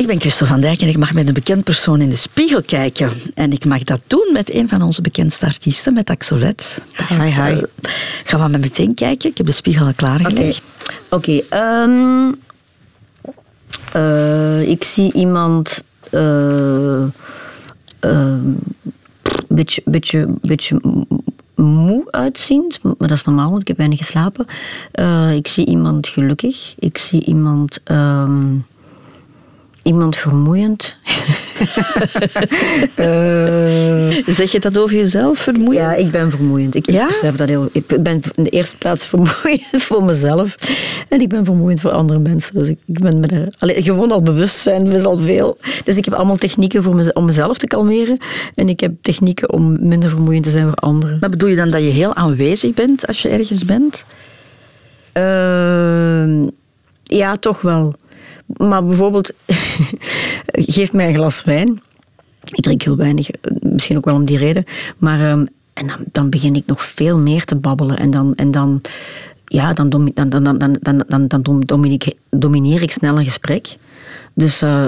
Ik ben Christel van Dijk en ik mag met een bekend persoon in de spiegel kijken. En ik mag dat doen met een van onze bekendste artiesten, met Axolet. Hi, hi. Gaan we maar meteen kijken. Ik heb de spiegel al klaargelegd. Oké, ehm, eh, ik zie iemand... een beetje, beetje, beetje moe uitziend, maar dat is normaal, want ik heb weinig geslapen. Eh, ik zie iemand gelukkig. Ik zie iemand... ehm, iemand vermoeiend. Eh, Zeg je dat over jezelf, vermoeiend? ja, ik ben vermoeiend. Ik, ik Ja? besef dat heel... Ik ben in de eerste plaats vermoeiend voor mezelf. En ik ben vermoeiend voor andere mensen. Dus ik, ik ben me daar... Allee, gewoon al bewust zijn is al veel. Dus ik heb allemaal technieken voor mez- om mezelf te kalmeren. En ik heb technieken om minder vermoeiend te zijn voor anderen. Maar bedoel je dan dat je heel aanwezig bent als je ergens bent? Ehm, ja, toch wel. Maar bijvoorbeeld, geef mij een glas wijn. Ik drink heel weinig, eh, misschien ook wel om die reden. Maar ehm, en dan, begin ik nog veel meer te babbelen. En dan, en dan, ja, dan, dan, dan, dan, dan, dan, dan, dan dom- domineer, domineer ik snel een gesprek. Dus, eh,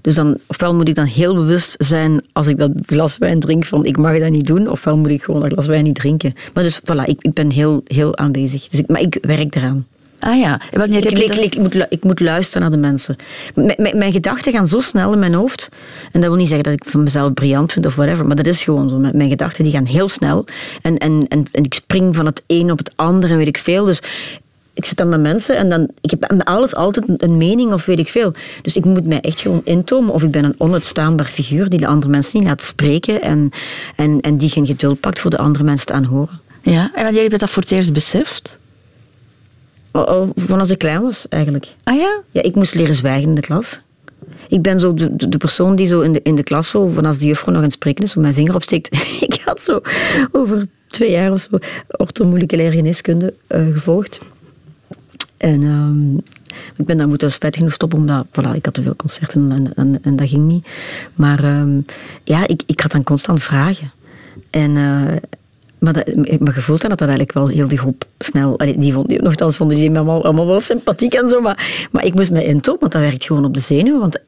dus dan, ofwel moet ik dan heel bewust zijn als ik dat glas wijn drink van ik mag dat niet doen, ofwel moet ik gewoon dat glas wijn niet drinken. Maar dus voilà, ik, ik ben heel, heel aanwezig. Dus ik, maar ik werk eraan. Ah ja. Wanneer Ik, ik, moet, ik moet luisteren naar de mensen. M- mijn gedachten gaan zo snel in mijn hoofd. En dat wil niet zeggen dat ik van mezelf briljant vind of whatever. Maar dat is gewoon zo. Mijn mijn gedachten die gaan heel snel. En, en, en, en ik spring van het een op het andere en weet ik veel. Dus ik zit dan met mensen en dan... Ik heb met alles altijd een- een mening of weet ik veel. Dus ik moet mij echt gewoon intomen. Of ik ben een onuitstaanbaar figuur die de andere mensen niet laat spreken. En, en, en die geen geduld pakt voor de andere mensen te aanhoren. Ja. En wanneer heb je dat voor het eerst beseft? Oh, oh, Van als ik klein was, eigenlijk. Ah ja? Ja, ik moest leren zwijgen in de klas. Ik ben zo de, de, persoon die zo in de, in de klas, zo, van als de juffrouw nog aan het spreken is, zo mijn vinger opsteekt. ik had zo over twee jaar of zo orthomoleculaire geneeskunde eh, gevolgd. En ehm, ik ben daar moeten spijtig genoeg stoppen, omdat voilà, ik had te veel concerten en, en, en dat ging niet. Maar ehm, ja, ik, ik had dan constant vragen. En... eh, maar, dat, maar gevoeld dat dat eigenlijk wel heel die groep snel... allee, Die vond, nogthans vonden die me allemaal, allemaal wel sympathiek en zo. Maar, maar ik moest me intomen, want dat werkt gewoon op de zenuwen. Want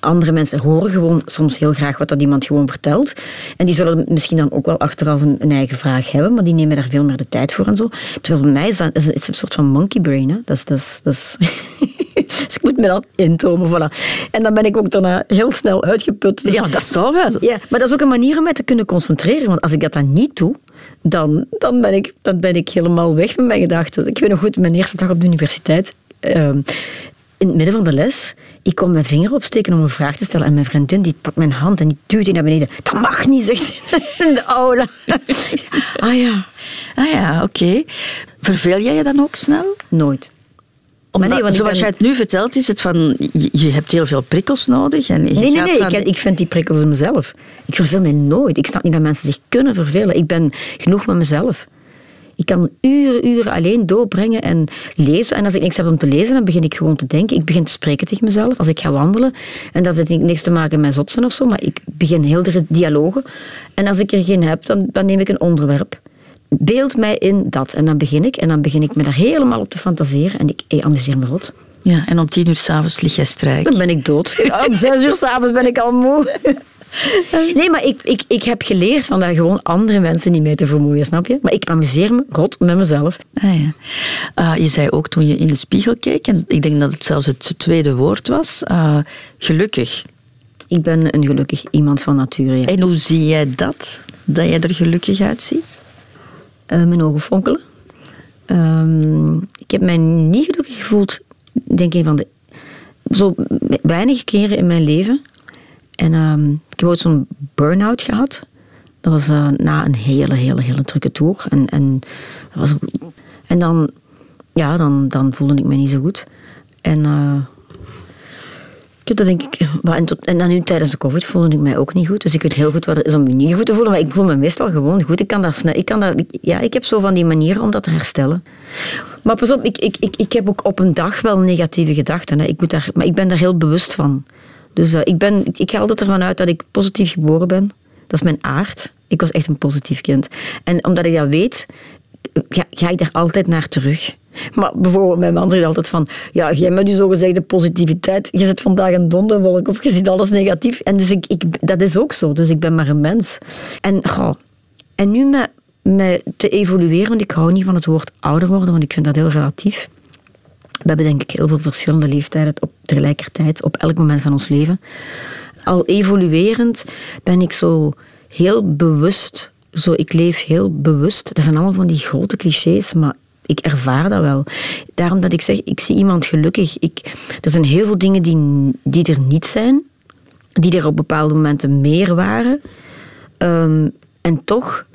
andere mensen horen gewoon soms heel graag wat dat iemand gewoon vertelt. En die zullen misschien dan ook wel achteraf een, een eigen vraag hebben, maar die nemen daar veel meer de tijd voor en zo. Terwijl bij mij is dat is, is een soort van monkey brain. Hè? Dat is... Dat is, dat is dus ik moet me dan intomen, voilà. En dan ben ik ook daarna heel snel uitgeput. Dus- Ja, dat zou wel. ja, maar dat is ook een manier om mij te kunnen concentreren. Want als ik dat dan niet doe, dan, dan, ben, ik, dan ben ik helemaal weg met mijn gedachten. Ik weet nog goed, mijn eerste dag op de universiteit. ehm, in het midden van de les, ik kon mijn vinger opsteken om een vraag te stellen. En mijn vriendin die pakt mijn hand en die duwt die naar beneden. Dat mag niet, zegt ze in de aula. Ah ja, Ah ja, oké. Verveel jij je dan ook snel? nooit. Omdat, nee, want zoals ben- jij het nu vertelt, is het van... Je, hebt heel veel prikkels nodig. En je Nee, nee, nee. van- Ik, ik vind die prikkels mezelf. Ik verveel mij nooit. Ik snap niet dat mensen zich kunnen vervelen. Ik ben genoeg met mezelf. Ik kan uren, uren alleen doorbrengen en lezen. En als ik niks heb om te lezen, dan begin ik gewoon te denken. Ik begin te spreken tegen mezelf. Als ik ga wandelen, en dat heeft niks te maken met zot zijn of zo, maar ik begin heel de dialogen. En als ik er geen heb, dan, dan neem ik een onderwerp. Beeld mij in dat. En dan begin ik. En dan begin ik me daar helemaal op te fantaseren. En ik amuseer me rot. Ja, en om tien uur s'avonds lig jij strijk. Dan ben ik dood. Ja, om zes uur s'avonds ben ik al moe. Nee, maar ik, ik, ik heb geleerd van daar gewoon andere mensen niet mee te vermoeien, snap je? Maar ik amuseer me rot met mezelf. Ah, ja. Ah, je zei ook toen je in de spiegel keek, en ik denk dat het zelfs het tweede woord was, ah, gelukkig. Ik ben een gelukkig iemand van nature, ja. En hoe zie jij dat? Dat jij er gelukkig uitziet? Eh, mijn ogen fonkelen. Ehm, ik heb mij niet gelukkig gevoeld, denk ik, van de... Zo weinig keren in mijn leven. En ehm, ik heb ooit zo'n burn-out gehad. Dat was eh, na een hele, hele, hele drukke tour. En, en, dat was, en dan, ja, dan, dan voelde ik me niet zo goed. En eh, dat denk ik... maar En, dan nu tijdens de covid voelde ik mij ook niet goed. Dus ik weet heel goed wat het is om me niet goed te voelen. Maar ik voel me meestal gewoon goed. Ik kan dat snel... Ik kan dat, ja, ik heb zo van die manieren om dat te herstellen. Maar pas op, ik, ik, ik, ik heb ook op een dag wel negatieve gedachten. Hè. Ik moet daar, maar ik ben daar heel bewust van. Dus eh, ik, ben, ik ga altijd ervan uit dat ik positief geboren ben. Dat is mijn aard. Ik was echt een positief kind. En omdat ik dat weet, ga, ga ik daar altijd naar terug. Maar bijvoorbeeld, mijn man zegt altijd van, ja, jij met je zogezegde positiviteit, je zit vandaag een donderwolk of je ziet alles negatief. En dus ik, ik, dat is ook zo, dus ik ben maar een mens. En, goh, en nu met, met te evolueren, want ik hou niet van het woord ouder worden, want ik vind dat heel relatief. We hebben denk ik heel veel verschillende leeftijden op tegelijkertijd, op elk moment van ons leven. Al evoluerend ben ik zo heel bewust, zo, ik leef heel bewust. Dat zijn allemaal van die grote clichés, maar ik ervaar dat wel. Daarom dat ik zeg, ik zie iemand gelukkig. Ik, er zijn heel veel dingen die, die er niet zijn, die er op bepaalde momenten meer waren. Ehm, en toch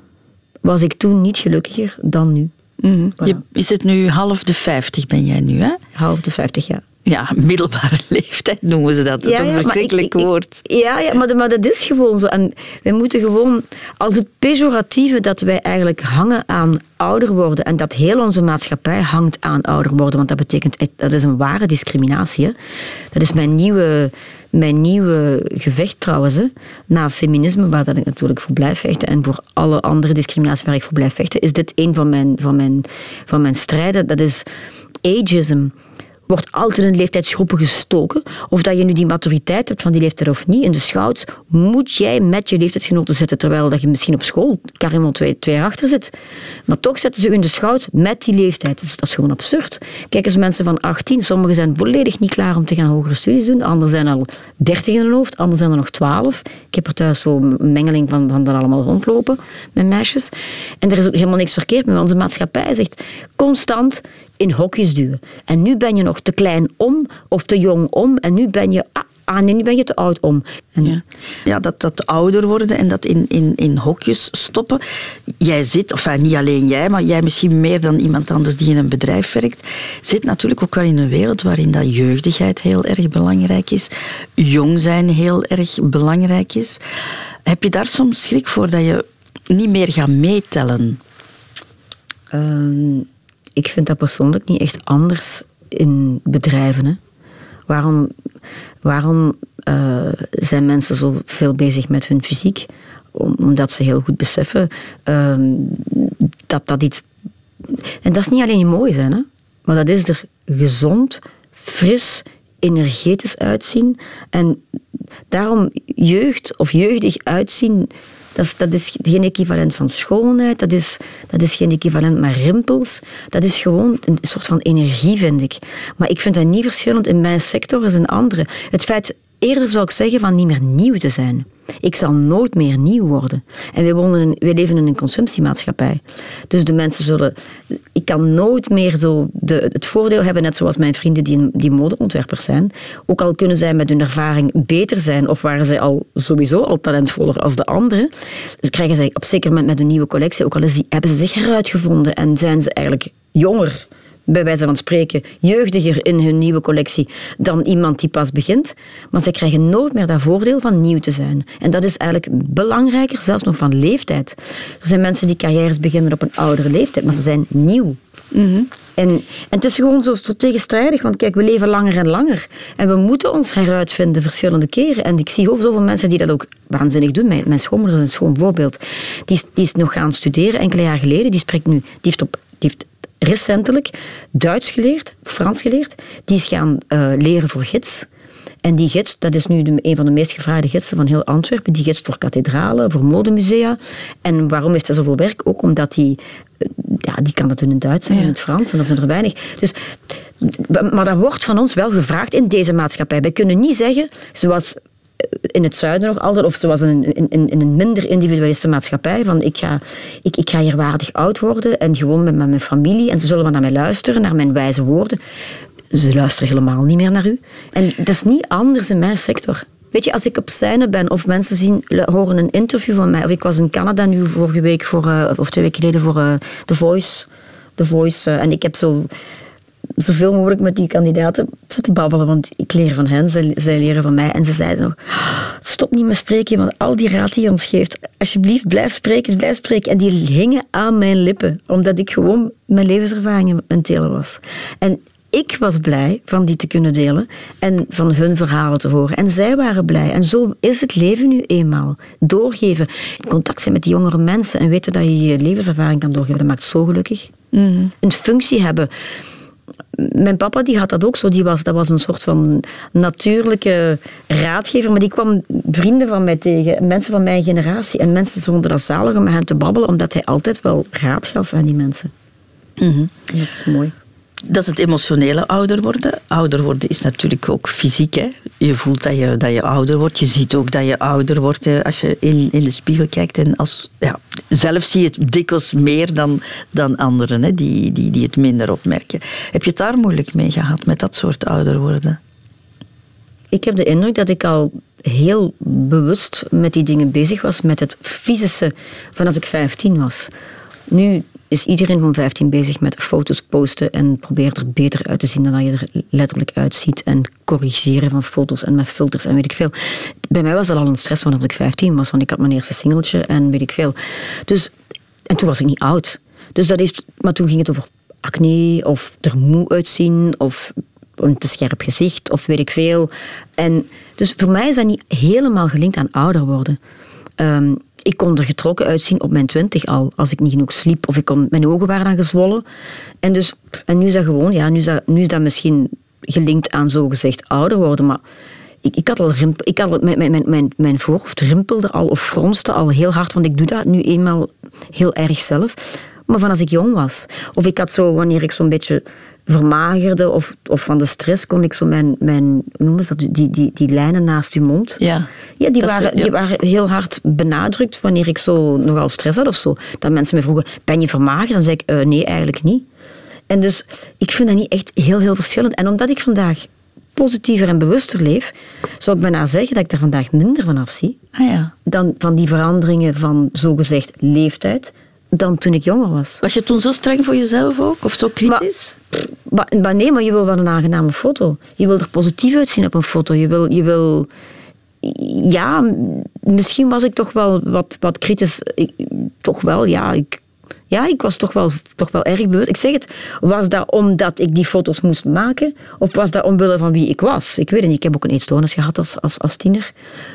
was ik toen niet gelukkiger dan nu. Mm Je is het nu half de vijftig ben jij nu, hè? Half de vijftig, ja ja, middelbare leeftijd noemen ze dat. Dat is een verschrikkelijk woord. ja, ja maar, maar, dat is gewoon zo. En wij moeten gewoon, als het pejoratieve dat wij eigenlijk hangen aan ouder worden en dat heel onze maatschappij hangt aan ouder worden, want dat betekent, dat is een ware discriminatie. Hè. Dat is mijn nieuwe, mijn nieuwe gevecht trouwens, hè. na feminisme, waar dat ik natuurlijk voor blijf vechten, en voor alle andere discriminatie waar ik voor blijf vechten, is dit een van mijn, van mijn, van mijn strijden. Dat is ageism wordt altijd in leeftijdsgroepen gestoken. Of dat je nu die maturiteit hebt van die leeftijd of niet. In de scouts moet jij met je leeftijdsgenoten zitten, terwijl dat je misschien op school carrément twee, jaar achter zit. Maar toch zetten ze u in de scouts met die leeftijd. Dus dat is gewoon absurd. Kijk eens, mensen van 18, sommigen zijn volledig niet klaar om te gaan hogere studies doen. Anderen zijn al 30 in hun hoofd, anderen zijn er nog 12. Ik heb er thuis zo'n mengeling van, van dat allemaal rondlopen met meisjes. En er is ook helemaal niks verkeerd want de maatschappij zegt constant in hokjes duwen. En nu ben je nog te klein om of te jong om en nu ben je... Ah, ah nee, nu ben je te oud om. ja, ja dat, dat ouder worden en dat in, in, in hokjes stoppen. Jij zit, of enfin, niet alleen jij, maar jij misschien meer dan iemand anders die in een bedrijf werkt, zit natuurlijk ook wel in een wereld waarin dat jeugdigheid heel erg belangrijk is, jong zijn heel erg belangrijk is. Heb je daar soms schrik voor dat je niet meer gaat meetellen? Ehm, ik vind dat persoonlijk niet echt anders in bedrijven. Hè. Waarom, waarom uh, zijn mensen zo veel bezig met hun fysiek? omdat ze heel goed beseffen uh, dat dat iets. En dat is niet alleen mooi zijn, hè, maar dat is er gezond, fris, energetisch uitzien. En daarom jeugd of jeugdig uitzien dat is, dat is geen equivalent van schoonheid, dat is, dat is geen equivalent met rimpels. Dat is gewoon een soort van energie, vind ik. Maar ik vind dat niet verschillend in mijn sector als in andere. Het feit, eerder zou ik zeggen van niet meer nieuw te zijn. Ik zal nooit meer nieuw worden. En wij, wonen, leven in een consumptiemaatschappij. Dus de mensen zullen... Ik kan nooit meer zo de, het voordeel hebben, net zoals mijn vrienden die, die modeontwerpers zijn. Ook al kunnen zij met hun ervaring beter zijn, of waren zij al sowieso al talentvoller als de anderen, dus krijgen zij op zeker moment met een nieuwe collectie, ook al is die, hebben ze zich heruitgevonden en zijn ze eigenlijk jonger bij wijze van spreken, jeugdiger in hun nieuwe collectie dan iemand die pas begint. Maar zij krijgen nooit meer dat voordeel van nieuw te zijn. En dat is eigenlijk belangrijker, zelfs nog van leeftijd. Er zijn mensen die carrières beginnen op een oudere leeftijd, maar ze zijn nieuw. Mhm. En, en het is gewoon zo, zo tegenstrijdig, want kijk, we leven langer en langer. En we moeten ons heruitvinden verschillende keren. En ik zie zoveel mensen die dat ook waanzinnig doen. Mijn, mijn schoonmoeder is een schoon voorbeeld. Die, die is nog gaan studeren enkele jaar geleden. Die spreekt nu, die heeft, op, die heeft recentelijk Duits geleerd, Frans geleerd. Die is gaan uh, leren voor gids. En die gids, dat is nu de, een van de meest gevraagde gidsen van heel Antwerpen. Die gids voor kathedralen, voor modemusea. En waarom heeft hij zoveel werk? Ook omdat hij... Eh, ja, die kan dat in Duits en in het Frans. En dat zijn er weinig. Dus, maar dat wordt van ons wel gevraagd in deze maatschappij. Wij kunnen niet zeggen, zoals in het zuiden nog altijd, of zoals in, in, in een minder individualistische maatschappij, van ik ga, ik, ik ga hier waardig oud worden en gewoon met, mijn familie en ze zullen maar naar mij luisteren, naar mijn wijze woorden. Ze luisteren helemaal niet meer naar u. En dat is niet anders in mijn sector. Weet je, als ik op scène ben of mensen zien, horen een interview van mij, of ik was in Canada nu vorige week, voor, uh, of twee weken geleden, voor uh, The Voice. The Voice uh, en ik heb zo zoveel mogelijk met die kandidaten zitten babbelen, want ik leer van hen, zij, zij leren van mij. En ze zeiden nog, stop niet met spreken, want al die raad die je ons geeft, alsjeblieft, blijf spreken, blijf spreken. En die hingen aan mijn lippen, omdat ik gewoon mijn levenservaring in telen was. En ik was blij van die te kunnen delen en van hun verhalen te horen. En zij waren blij. En zo is het leven nu eenmaal. Doorgeven, in contact zijn met die jongere mensen en weten dat je je levenservaring kan doorgeven, dat maakt zo gelukkig. Een functie hebben mijn papa die had dat ook zo. Die was, dat was een soort van natuurlijke raadgever. Maar die kwam vrienden van mij tegen, mensen van mijn generatie. En mensen vonden dat zalig om met hem te babbelen, omdat hij altijd wel raad gaf aan die mensen. Dat is mooi. Dat het emotionele ouder worden. Ouder worden is natuurlijk ook fysiek. Hè. Je voelt dat je, dat je ouder wordt. Je ziet ook dat je ouder wordt als je in, in de spiegel kijkt. En als, ja, zelf zie je het dikwijls meer dan, dan anderen hè, die, die, die het minder opmerken. Heb je het daar moeilijk mee gehad, met dat soort ouder worden? Ik heb de indruk dat ik al heel bewust met die dingen bezig was, met het fysische, vanaf ik 15 was. Nu is iedereen van 15 bezig met foto's posten en probeert er beter uit te zien dan dat je er letterlijk uitziet. En corrigeren van foto's en met filters en weet ik veel. Bij mij was dat al een stress vanaf ik 15 was, want ik had mijn eerste singeltje en weet ik veel. Dus, en toen was ik niet oud. Dus dat is, maar toen ging het over acne of er moe uitzien of een te scherp gezicht of weet ik veel. En dus voor mij is dat niet helemaal gelinkt aan ouder worden. Ehm, ik kon er getrokken uitzien op mijn twintig al, als ik niet genoeg sliep. Of ik kon, mijn ogen waren dan gezwollen. En, dus, en nu is dat gewoon, ja, nu is dat, nu is dat misschien gelinkt aan zogezegd ouder worden. Maar ik, ik had al rimpel, ik had, mijn, mijn, mijn, mijn voorhoofd rimpelde al of fronste al heel hard, want ik doe dat nu eenmaal heel erg zelf. Maar van als ik jong was. Of ik had zo, wanneer ik zo'n beetje vermagerde of, of van de stress, kon ik zo mijn, mijn noemen dat, die, die, die lijnen naast je mond. Ja. Ja, die, waren, die waren heel hard benadrukt wanneer ik zo nogal stress had of zo. Dat mensen me vroegen, ben je vermagerd? Dan zei ik, uh, nee, eigenlijk niet. En dus, ik vind dat niet echt heel, heel verschillend. En omdat ik vandaag positiever en bewuster leef, zou ik bijna zeggen dat ik er vandaag minder van afzie. Ah, ja. Dan van die veranderingen van zogezegd leeftijd dan toen ik jonger was. Was je toen zo streng voor jezelf ook? Of zo kritisch? Maar, maar, nee, maar je wil wel een aangename foto. Je wil er positief uitzien op een foto. Je wil... Je wil ja, misschien was ik toch wel wat, wat kritisch. Toch wel, ja. Ik, ja, ik was toch wel, toch wel erg bewust. Ik zeg het, was dat omdat ik die foto's moest maken? Of was dat omwille van wie ik was? Ik weet het niet. Ik heb ook een eetstoornis gehad als, als, als tiener.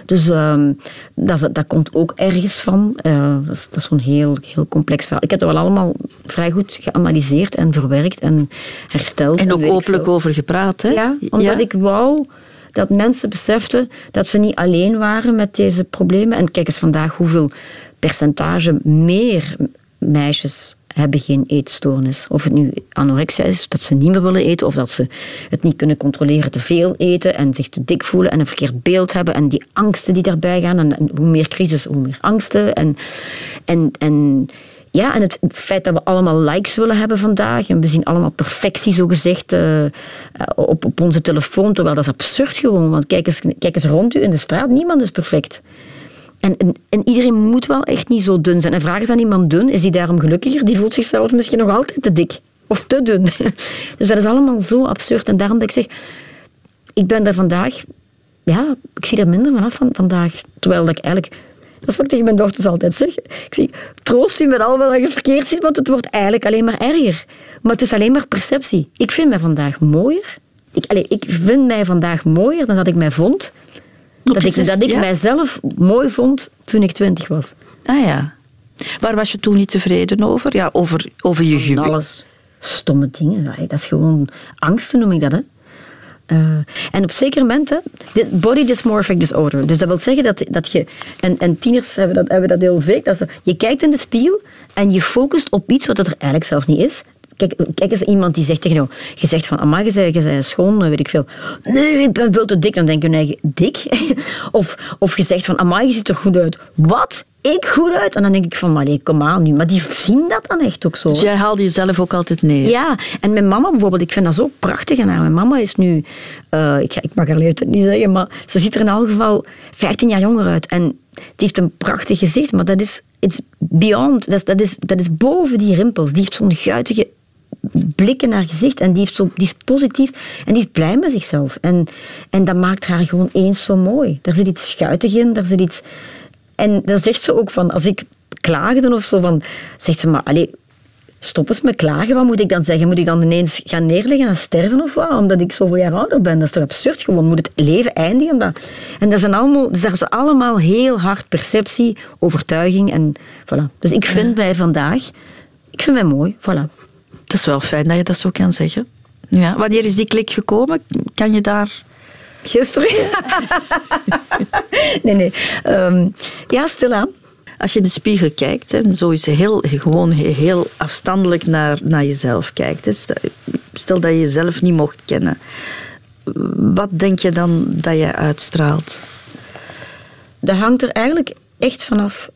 Dus um, dat, dat komt ook ergens van. Uh, dat is, dat is zo'n heel, heel complex verhaal. Ik heb er wel allemaal vrij goed geanalyseerd en verwerkt en hersteld. En ook openlijk over gepraat, hè? Ja, omdat ja? ik wou dat mensen beseften dat ze niet alleen waren met deze problemen. En kijk eens vandaag hoeveel percentage meer meisjes hebben geen eetstoornis. Of het nu anorexia is, dat ze niet meer willen eten, of dat ze het niet kunnen controleren, te veel eten en zich te dik voelen en een verkeerd beeld hebben en die angsten die daarbij gaan. En, hoe meer crisis, hoe meer angsten. En, en, en, ja, en het feit dat we allemaal likes willen hebben vandaag en we zien allemaal perfectie, zogezegd, uh, op, op onze telefoon, terwijl dat is absurd gewoon. Want kijk eens, kijk eens rond u in de straat, niemand is perfect. En, en, en, iedereen moet wel echt niet zo dun zijn. En vragen ze aan iemand dun, is die daarom gelukkiger? Die voelt zichzelf misschien nog altijd te dik. Of te dun. Dus dat is allemaal zo absurd. En daarom dat ik zeg, ik ben daar vandaag... Ja, ik zie er minder vanaf van vandaag. Terwijl ik eigenlijk... Dat is wat ik tegen mijn dochters altijd zeg. Ik zeg, troost u met al wat je verkeerd ziet, want het wordt eigenlijk alleen maar erger. Maar het is alleen maar perceptie. Ik vind mij vandaag mooier. Ik, allez, ik vind mij vandaag mooier dan dat ik mij vond dat ik, dat ik ja? mijzelf mooi vond toen ik twintig was. Ah ja. Waar was je toen niet tevreden over? Ja, over, over je gewicht? Alles. Stomme dingen. Dat is gewoon angsten, noem ik dat. Hè. Uh, en op zeker moment, body dysmorphic disorder. Dus dat wil zeggen dat, dat je, en, en tieners hebben dat, hebben dat heel vaak, dat ze, je kijkt in de spiegel en je focust op iets wat er eigenlijk zelfs niet is. Kijk, kijk eens iemand die zegt tegen jou, je zegt van, amai, je zei, je zei schoon, weet ik veel. Nee, ik ben veel te dik. Dan denk je eigen, dik? of, of je zegt van, amai, je ziet er goed uit. Wat? Ik goed uit? En dan denk ik van, maar nee, kom aan nu. Maar die zien dat dan echt ook zo. Dus jij haalde jezelf ook altijd neer? Ja, en mijn mama bijvoorbeeld, ik vind dat zo prachtig aan haar. Mijn mama is nu, uh, ik, ik mag haar leeftijd niet zeggen, maar ze ziet er in elk geval 15 jaar jonger uit. En die heeft een prachtig gezicht, maar dat is it's beyond, dat is, dat, is, dat is boven die rimpels. Die heeft zo'n guitige blikken naar gezicht en die, heeft zo, die is positief en die is blij met zichzelf. En, en dat maakt haar gewoon eens zo mooi. Daar zit iets schuitig in, daar zit iets... En dan zegt ze ook van, als ik klaagde of zo, van, zegt ze maar, allez, stop eens met klagen. Wat moet ik dan zeggen? Moet ik dan ineens gaan neerleggen en sterven of wat? Omdat ik zoveel jaar ouder ben. Dat is toch absurd gewoon. Moet het leven eindigen? Dan? En dat zijn allemaal, dat is allemaal heel hard perceptie, overtuiging. En voilà. Dus ik vind bij vandaag, ik vind mij mooi. Voilà. Het is wel fijn dat je dat zo kan zeggen. Ja. Wanneer is die klik gekomen? Kan je daar... Gisteren? nee, nee. Um, ja, stilaan. Als je in de spiegel kijkt, hè, zo is heel, gewoon heel afstandelijk naar, naar jezelf kijkt. Hè. Stel dat je jezelf niet mocht kennen. Wat denk je dan dat je uitstraalt? Dat hangt er eigenlijk echt vanaf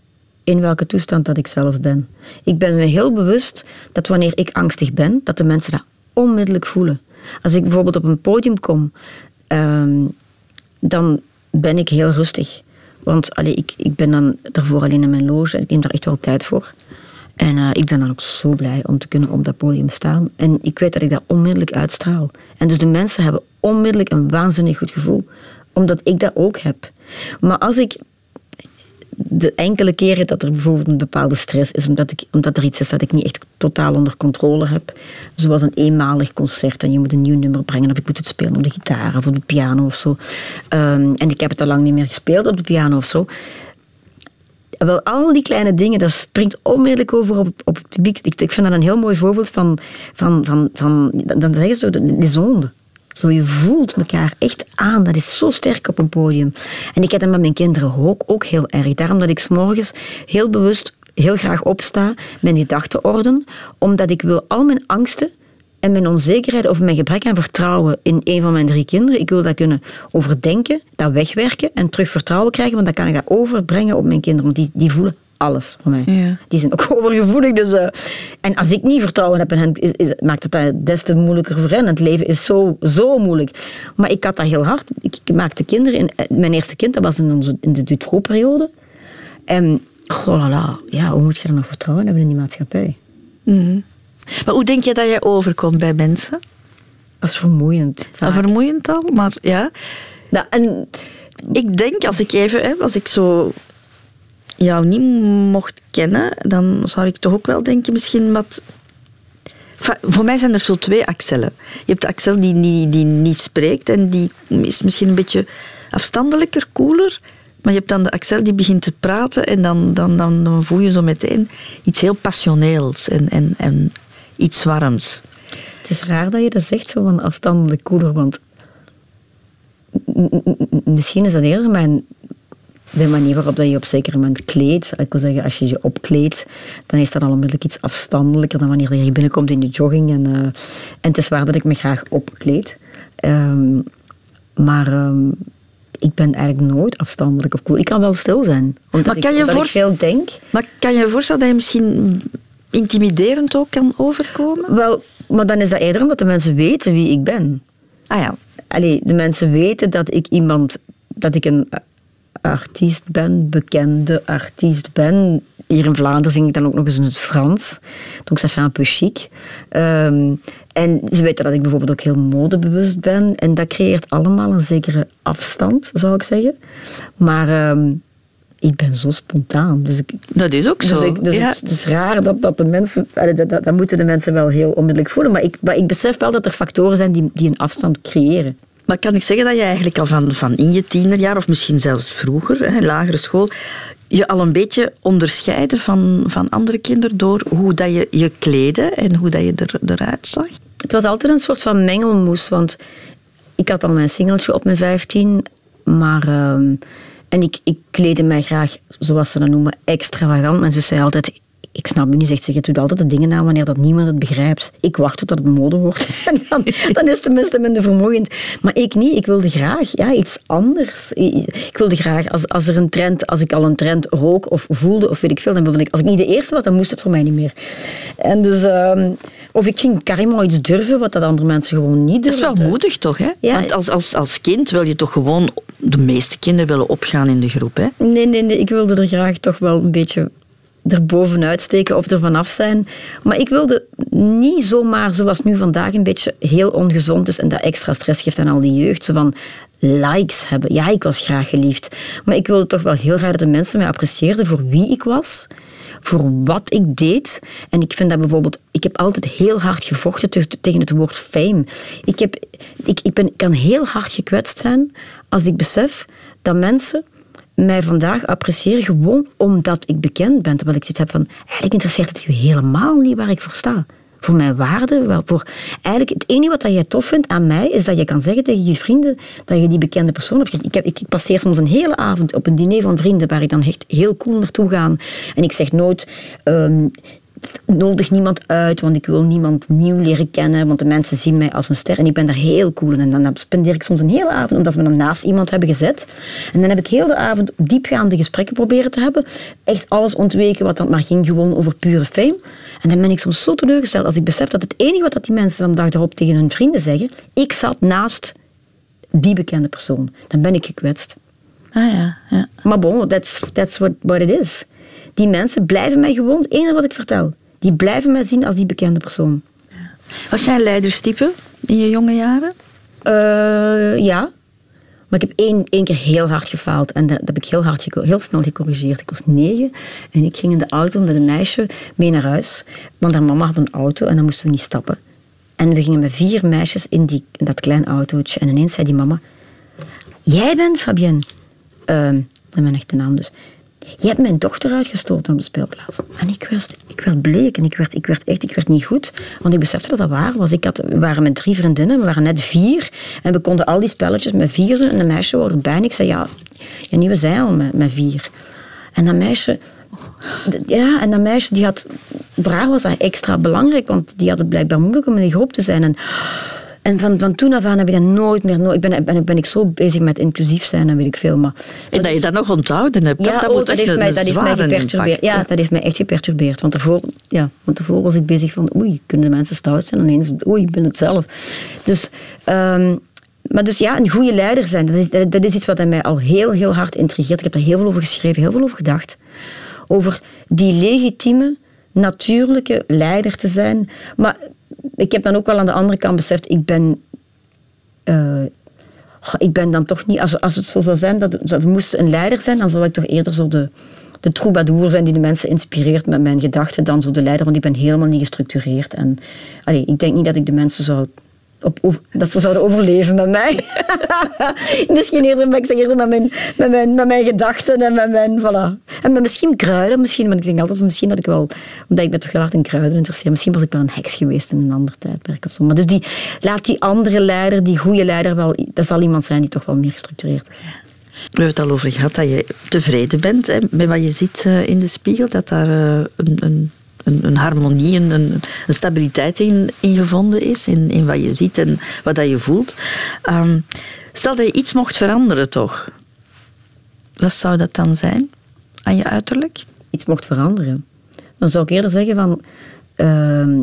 in welke toestand dat ik zelf ben. Ik ben me heel bewust dat wanneer ik angstig ben, dat de mensen dat onmiddellijk voelen. Als ik bijvoorbeeld op een podium kom, ehm, dan ben ik heel rustig. Want allee, ik, ik ben dan daarvoor alleen in mijn loge. Ik neem daar echt wel tijd voor. En uh, ik ben dan ook zo blij om te kunnen op dat podium staan. En ik weet dat ik dat onmiddellijk uitstraal. En dus de mensen hebben onmiddellijk een waanzinnig goed gevoel. Omdat ik dat ook heb. Maar als ik de enkele keren dat er bijvoorbeeld een bepaalde stress is, omdat, ik, omdat er iets is dat ik niet echt totaal onder controle heb, zoals een eenmalig concert en je moet een nieuw nummer brengen of ik moet het spelen op de gitaar of op de piano of zo. Ehm, en ik heb het al lang niet meer gespeeld op de piano of zo. Wel, al die kleine dingen, dat springt onmiddellijk over op, op het publiek. Ik, ik vind dat een heel mooi voorbeeld van, van, van, van dan zeggen ze de, de zonde. Zo, je voelt elkaar echt aan. Dat is zo sterk op een podium. En ik heb dat met mijn kinderen ook, ook heel erg. Daarom dat ik s'morgens heel bewust heel graag opsta, mijn gedachtenorden, omdat ik wil al mijn angsten en mijn onzekerheid of mijn gebrek aan vertrouwen in een van mijn drie kinderen, ik wil dat kunnen overdenken, dat wegwerken en terug vertrouwen krijgen, want dan kan ik dat overbrengen op mijn kinderen, want die, die voelen alles van mij. Ja. Die zijn ook overgevoelig. Dus, uh, en als ik niet vertrouwen heb in hen, is, is, maakt het dat des te moeilijker voor hen. Het leven is zo, zo moeilijk. Maar ik had dat heel hard. Ik, maakte kinderen. In, eh, mijn eerste kind, dat was in, onze, in de Dutroux-periode. En, oh la ja, hoe moet je er nog vertrouwen hebben in die maatschappij? Mm Maar hoe denk je dat je overkomt bij mensen? Dat is vermoeiend. Ja, vermoeiend al, maar ja. Nou, en, ik denk, als ik even, hè, als ik zo jou niet mocht kennen, dan zou ik toch ook wel denken, misschien wat. Voor mij zijn er zo twee Axellen. Je hebt de Axel die, die, die niet spreekt en die is misschien een beetje afstandelijker, cooler. Maar je hebt dan de Axel die begint te praten en dan, dan, dan, voel je zo meteen iets heel passioneels en, en, en iets warms. Het is raar dat je dat zegt, zo van afstandelijk cooler, want misschien is dat eerder mijn de manier waarop dat je op zeker moment kleedt. Ik wil zeggen, als je je opkleedt, dan is dat al onmiddellijk iets afstandelijker dan wanneer je binnenkomt in je jogging. En, uh, en het is waar dat ik me graag opkleed. Um, maar um, ik ben eigenlijk nooit afstandelijk of cool. Ik kan wel stil zijn, omdat, maar kan ik, je omdat ik veel denk. Maar kan je je voorstellen dat je misschien intimiderend ook kan overkomen? Wel, maar dan is dat eerder omdat de mensen weten wie ik ben. Ah ja. Allee, de mensen weten dat ik iemand, dat ik een artiest ben, bekende artiest ben. Hier in Vlaanderen zing ik dan ook nog eens in het Frans. Donc ça fait un peu chic. Um, en ze weten dat ik bijvoorbeeld ook heel modebewust ben. En dat creëert allemaal een zekere afstand, zou ik zeggen. Maar um, ik ben zo spontaan. Dus ik, dat is ook dus zo. Ik, dus ja. het, is raar dat, dat de mensen... Dat, dat, dat, moeten de mensen wel heel onmiddellijk voelen. Maar ik, maar ik besef wel dat er factoren zijn die, die een afstand creëren. Maar kan ik zeggen dat je eigenlijk al van, van in je tienerjaar, of misschien zelfs vroeger, hè, lagere school, je al een beetje onderscheiden van, van andere kinderen door hoe dat je je kleedde en hoe dat je er, eruit zag? Het was altijd een soort van mengelmoes, want ik had al mijn singeltje op mijn vijftien, maar... Uh, en ik, ik kleedde mij graag, zoals ze dat noemen, extravagant. Mensen zeiden altijd, ik snap u niet, zegt ze, je doet altijd de dingen aan wanneer dat niemand het begrijpt. Ik wacht tot dat het mode wordt. En dan, dan is het tenminste minder vermoeiend. Maar ik niet, ik wilde graag ja, iets anders. Ik wilde graag, als, als er een trend, als ik al een trend rook of voelde of weet ik veel, dan wilde ik, als ik niet de eerste was, dan moest het voor mij niet meer. En dus... Uh, of ik ging carrément iets durven wat dat andere mensen gewoon niet durven. Dat is wel moedig toch, hè? Ja. Want als, als, als kind wil je toch gewoon... De meeste kinderen willen opgaan in de groep, hè? Nee, nee, nee. Ik wilde er graag toch wel een beetje er bovenuit steken of er vanaf zijn. Maar ik wilde niet zomaar, zoals nu vandaag een beetje heel ongezond is en dat extra stress geeft aan al die jeugd. Zo van, likes hebben. Ja, ik was graag geliefd. Maar ik wilde toch wel heel graag dat de mensen mij apprecieerden voor wie ik was voor wat ik deed. En ik vind dat bijvoorbeeld, ik heb altijd heel hard gevochten tegen het woord fame. Ik, heb, ik, ik ben, kan heel hard gekwetst zijn als ik besef dat mensen mij vandaag appreciëren gewoon omdat ik bekend ben. Terwijl ik zoiets heb van, eigenlijk interesseert het je helemaal niet waar ik voor sta voor mijn waarde. Voor eigenlijk het enige wat jij tof vindt aan mij, is dat je kan zeggen tegen je vrienden dat je die bekende persoon hebt. Ik, heb, ik passeer soms een hele avond op een diner van vrienden waar ik dan echt heel cool naartoe ga. En ik zeg nooit... Um, nodig niemand uit, want ik wil niemand nieuw leren kennen, want de mensen zien mij als een ster en ik ben daar heel cool in. En dan spendeer ik soms een hele avond omdat we dan naast iemand hebben gezet. En dan heb ik heel de avond diepgaande gesprekken proberen te hebben. Echt alles ontweken wat dan maar ging, gewoon over pure fame. En dan ben ik soms zo teleurgesteld als ik besef dat het enige wat die mensen dan de dag erop tegen hun vrienden zeggen, ik zat naast die bekende persoon. Dan ben ik gekwetst. Ah ja, ja. Maar bon, that's, that's what, what it is. Die mensen blijven mij gewoon, het enige wat ik vertel, die blijven mij zien als die bekende persoon. Was jij een leiderstype in je jonge jaren? Uh, ja. Maar ik heb één, één keer heel hard gefaald en dat, dat heb ik heel, hard, heel snel gecorrigeerd. Ik was negen en ik ging in de auto met een meisje mee naar huis. Want haar mama had een auto en dan moesten we niet stappen. En we gingen met vier meisjes in, die, in dat klein autootje. En ineens zei die mama... Jij bent Fabienne. Uh, dat is mijn echte naam dus. Je hebt mijn dochter uitgestoten op de speelplaats. En ik werd, ik werd bleek en ik werd, ik werd echt ik werd niet goed. Want ik besefte dat dat waar was. Ik had, we waren met drie vriendinnen, we waren net vier. En we konden al die spelletjes met vier doen. En een meisje wou erbij. En ik zei, ja, ja nu we zijn al met, met vier. En dat meisje... Ja, en dat meisje die had... Voor haar was dat extra belangrijk, want die had het blijkbaar moeilijk om in die groep te zijn. En en van, van toen af aan heb ik dat nooit meer... Nooit, ik ben, ben, ben ik zo bezig met inclusief zijn en weet ik veel. Maar, en dat je dat nog onthouden hebt, ja, dat, dat, moet echt heeft mij, dat heeft mij geperturbeerd. Impact, ja, dat heeft mij echt geperturbeerd. Want daarvoor, ja, want daarvoor was ik bezig van... Oei, kunnen de mensen stout zijn? En ineens, oei, ik ben het zelf. Dus... Um, maar dus ja, een goede leider zijn, dat is, dat is iets wat mij al heel, heel hard intrigeert. Ik heb er heel veel over geschreven, heel veel over gedacht. Over die legitieme, natuurlijke leider te zijn. Maar ik heb dan ook wel aan de andere kant beseft, ik ben... Uh, ik ben dan toch niet... Als, als het zo zou zijn, dat we moesten een leider zijn, dan zou ik toch eerder zo de, de troubadour zijn die de mensen inspireert met mijn gedachten dan zo de leider, want ik ben helemaal niet gestructureerd. En ik denk niet dat ik de mensen zou dat ze zouden overleven met mij. misschien eerder, zeg eerder met mijn, met, mijn, mijn gedachten en met mijn, voilà. En met misschien kruiden, misschien, want ik denk altijd misschien dat ik wel, omdat ik ben toch heel hard in kruiden interesseer, misschien was ik wel een heks geweest in een ander tijdperk of zo. Maar dus die, laat die andere leider, die goede leider wel, dat zal iemand zijn die toch wel meer gestructureerd is. We hebben het al over gehad dat je tevreden bent hè, met wat je ziet eh, in de spiegel, dat daar uh, een, een een, een harmonie, een, een, stabiliteit in, in gevonden is, in, in wat je ziet en wat dat je voelt. Um, stel dat je iets mocht veranderen, toch? Wat zou dat dan zijn aan je uiterlijk? Iets mocht veranderen. Dan zou ik eerder zeggen van. Uh,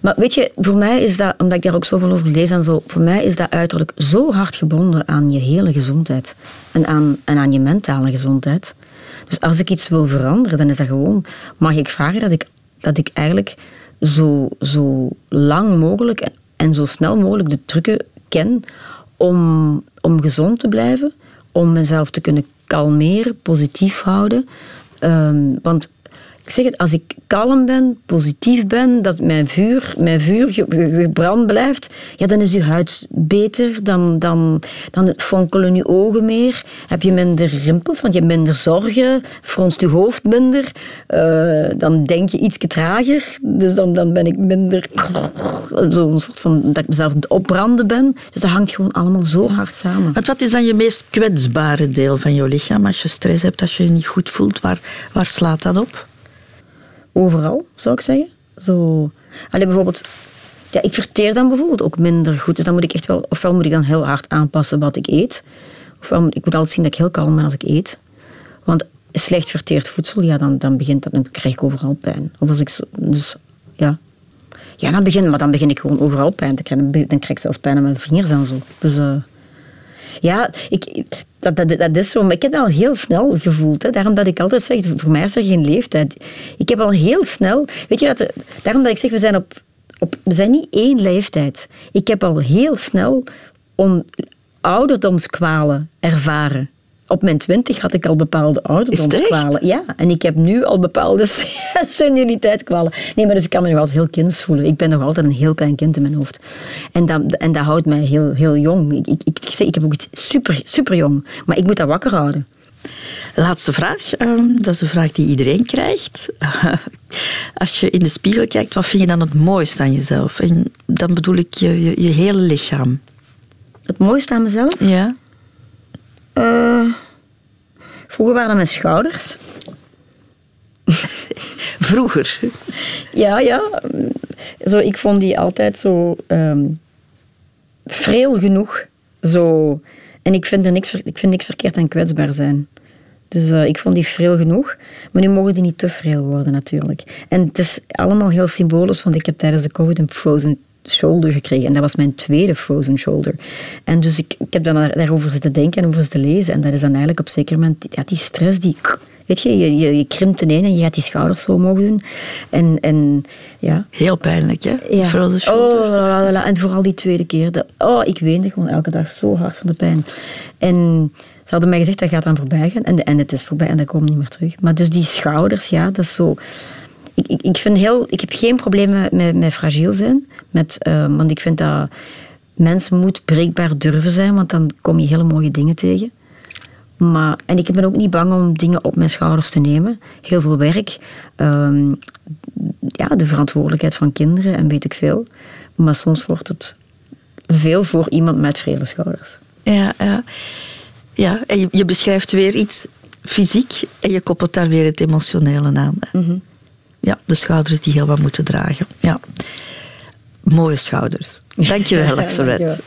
maar weet je, voor mij is dat, omdat ik daar ook zoveel over lees en zo, voor mij is dat uiterlijk zo hard gebonden aan je hele gezondheid en aan, en aan je mentale gezondheid. Dus als ik iets wil veranderen, dan is dat gewoon, mag ik vragen dat ik, dat ik eigenlijk zo, zo lang mogelijk en zo snel mogelijk de trucken ken om, om gezond te blijven, om mezelf te kunnen kalmeren, positief houden. Um, want ik zeg het, als ik kalm ben, positief ben, dat mijn vuur, mijn vuur gebrand blijft, ja, dan is je huid beter, dan, dan, dan fonkelen je ogen meer, heb je minder rimpels, want je hebt minder zorgen, fronst je hoofd minder, uh, dan denk je iets trager, dus dan, dan ben ik minder zo'n soort van, dat ik mezelf aan het opbranden ben. Dus dat hangt gewoon allemaal zo hard samen. Want wat is dan je meest kwetsbare deel van je lichaam als je stress hebt, als je je niet goed voelt? Waar, waar slaat dat op? Overal, zou ik zeggen. Zo. Allee, bijvoorbeeld, ja, ik verteer dan bijvoorbeeld ook minder goed. Dus dan moet ik echt wel, ofwel moet ik dan heel hard aanpassen wat ik eet. Ofwel ik moet altijd zien dat ik heel kalm ben als ik eet. Want slecht verteerd voedsel, ja, dan, dan, begint dat, dan krijg ik overal pijn. Of als ik dus ja. Ja, dan begin, maar dan begin ik gewoon overal pijn te krijgen. Dan krijg ik zelfs pijn aan mijn vingers en zo. Dus uh, ja, ik, dat, dat, dat is zo. Maar ik heb dat al heel snel gevoeld. Hè. Daarom dat ik altijd zeg, voor mij is er geen leeftijd. Ik heb al heel snel... Weet je, dat, daarom dat ik zeg, we zijn, op, op, we zijn niet één leeftijd. Ik heb al heel snel om ouderdomskwalen ervaren. Op mijn twintig had ik al bepaalde ouderdomskwalen. Ja, en ik heb nu al bepaalde senioriteitskwalen. Nee, maar dus ik kan me nog altijd heel kinds voelen. Ik ben nog altijd een heel klein kind in mijn hoofd. En dat, en dat houdt mij heel, heel jong. Ik, ik, ik, ik heb ook iets super, super jong. Maar ik moet dat wakker houden. Laatste vraag. Ehm, dat is een vraag die iedereen krijgt. Als je in de spiegel kijkt, wat vind je dan het mooiste aan jezelf? En dan bedoel ik je, je, je hele lichaam. Het mooiste aan mezelf? Ja. Uh, vroeger waren dat mijn schouders. vroeger? Ja, ja. Zo, ik vond die altijd zo um, vreel genoeg. Zo. En ik vind, er niks, ik vind niks verkeerd aan kwetsbaar zijn. Dus uh, ik vond die vreel genoeg. Maar nu mogen die niet te vreel worden, natuurlijk. En het is allemaal heel symbolisch, want ik heb tijdens de COVID een frozen shoulder gekregen. En dat was mijn tweede frozen shoulder. En dus ik, ik heb dan daarover zitten denken en over zitten lezen. En dat is dan eigenlijk op zeker moment ja, die stress die... Weet je, je, je, je krimpt ineen en je gaat die schouders zo omhoog doen. En, en, ja. Heel pijnlijk, hè? Ja. Frozen shoulder. Oh, la, la, la. En vooral die tweede keer. De, oh, ik weende gewoon elke dag zo hard van de pijn. En ze hadden mij gezegd, dat gaat dan voorbij gaan. En, en het is voorbij en dat komt niet meer terug. Maar dus die schouders, ja, dat is zo ik, ik, ik, vind heel, ik heb geen problemen met, met fragiel zijn. Met, uh, want ik vind dat mensen moet breekbaar durven zijn, want dan kom je hele mooie dingen tegen. Maar, en ik ben ook niet bang om dingen op mijn schouders te nemen. Heel veel werk. Um, ja, de verantwoordelijkheid van kinderen en weet ik veel. Maar soms wordt het veel voor iemand met vrede schouders. Ja, ja. ja en je, je beschrijft weer iets fysiek en je koppelt daar weer het emotionele aan. Mm -hmm ja, de schouders die heel wat moeten dragen. Ja. Mooie schouders. Dankjewel, Axelred.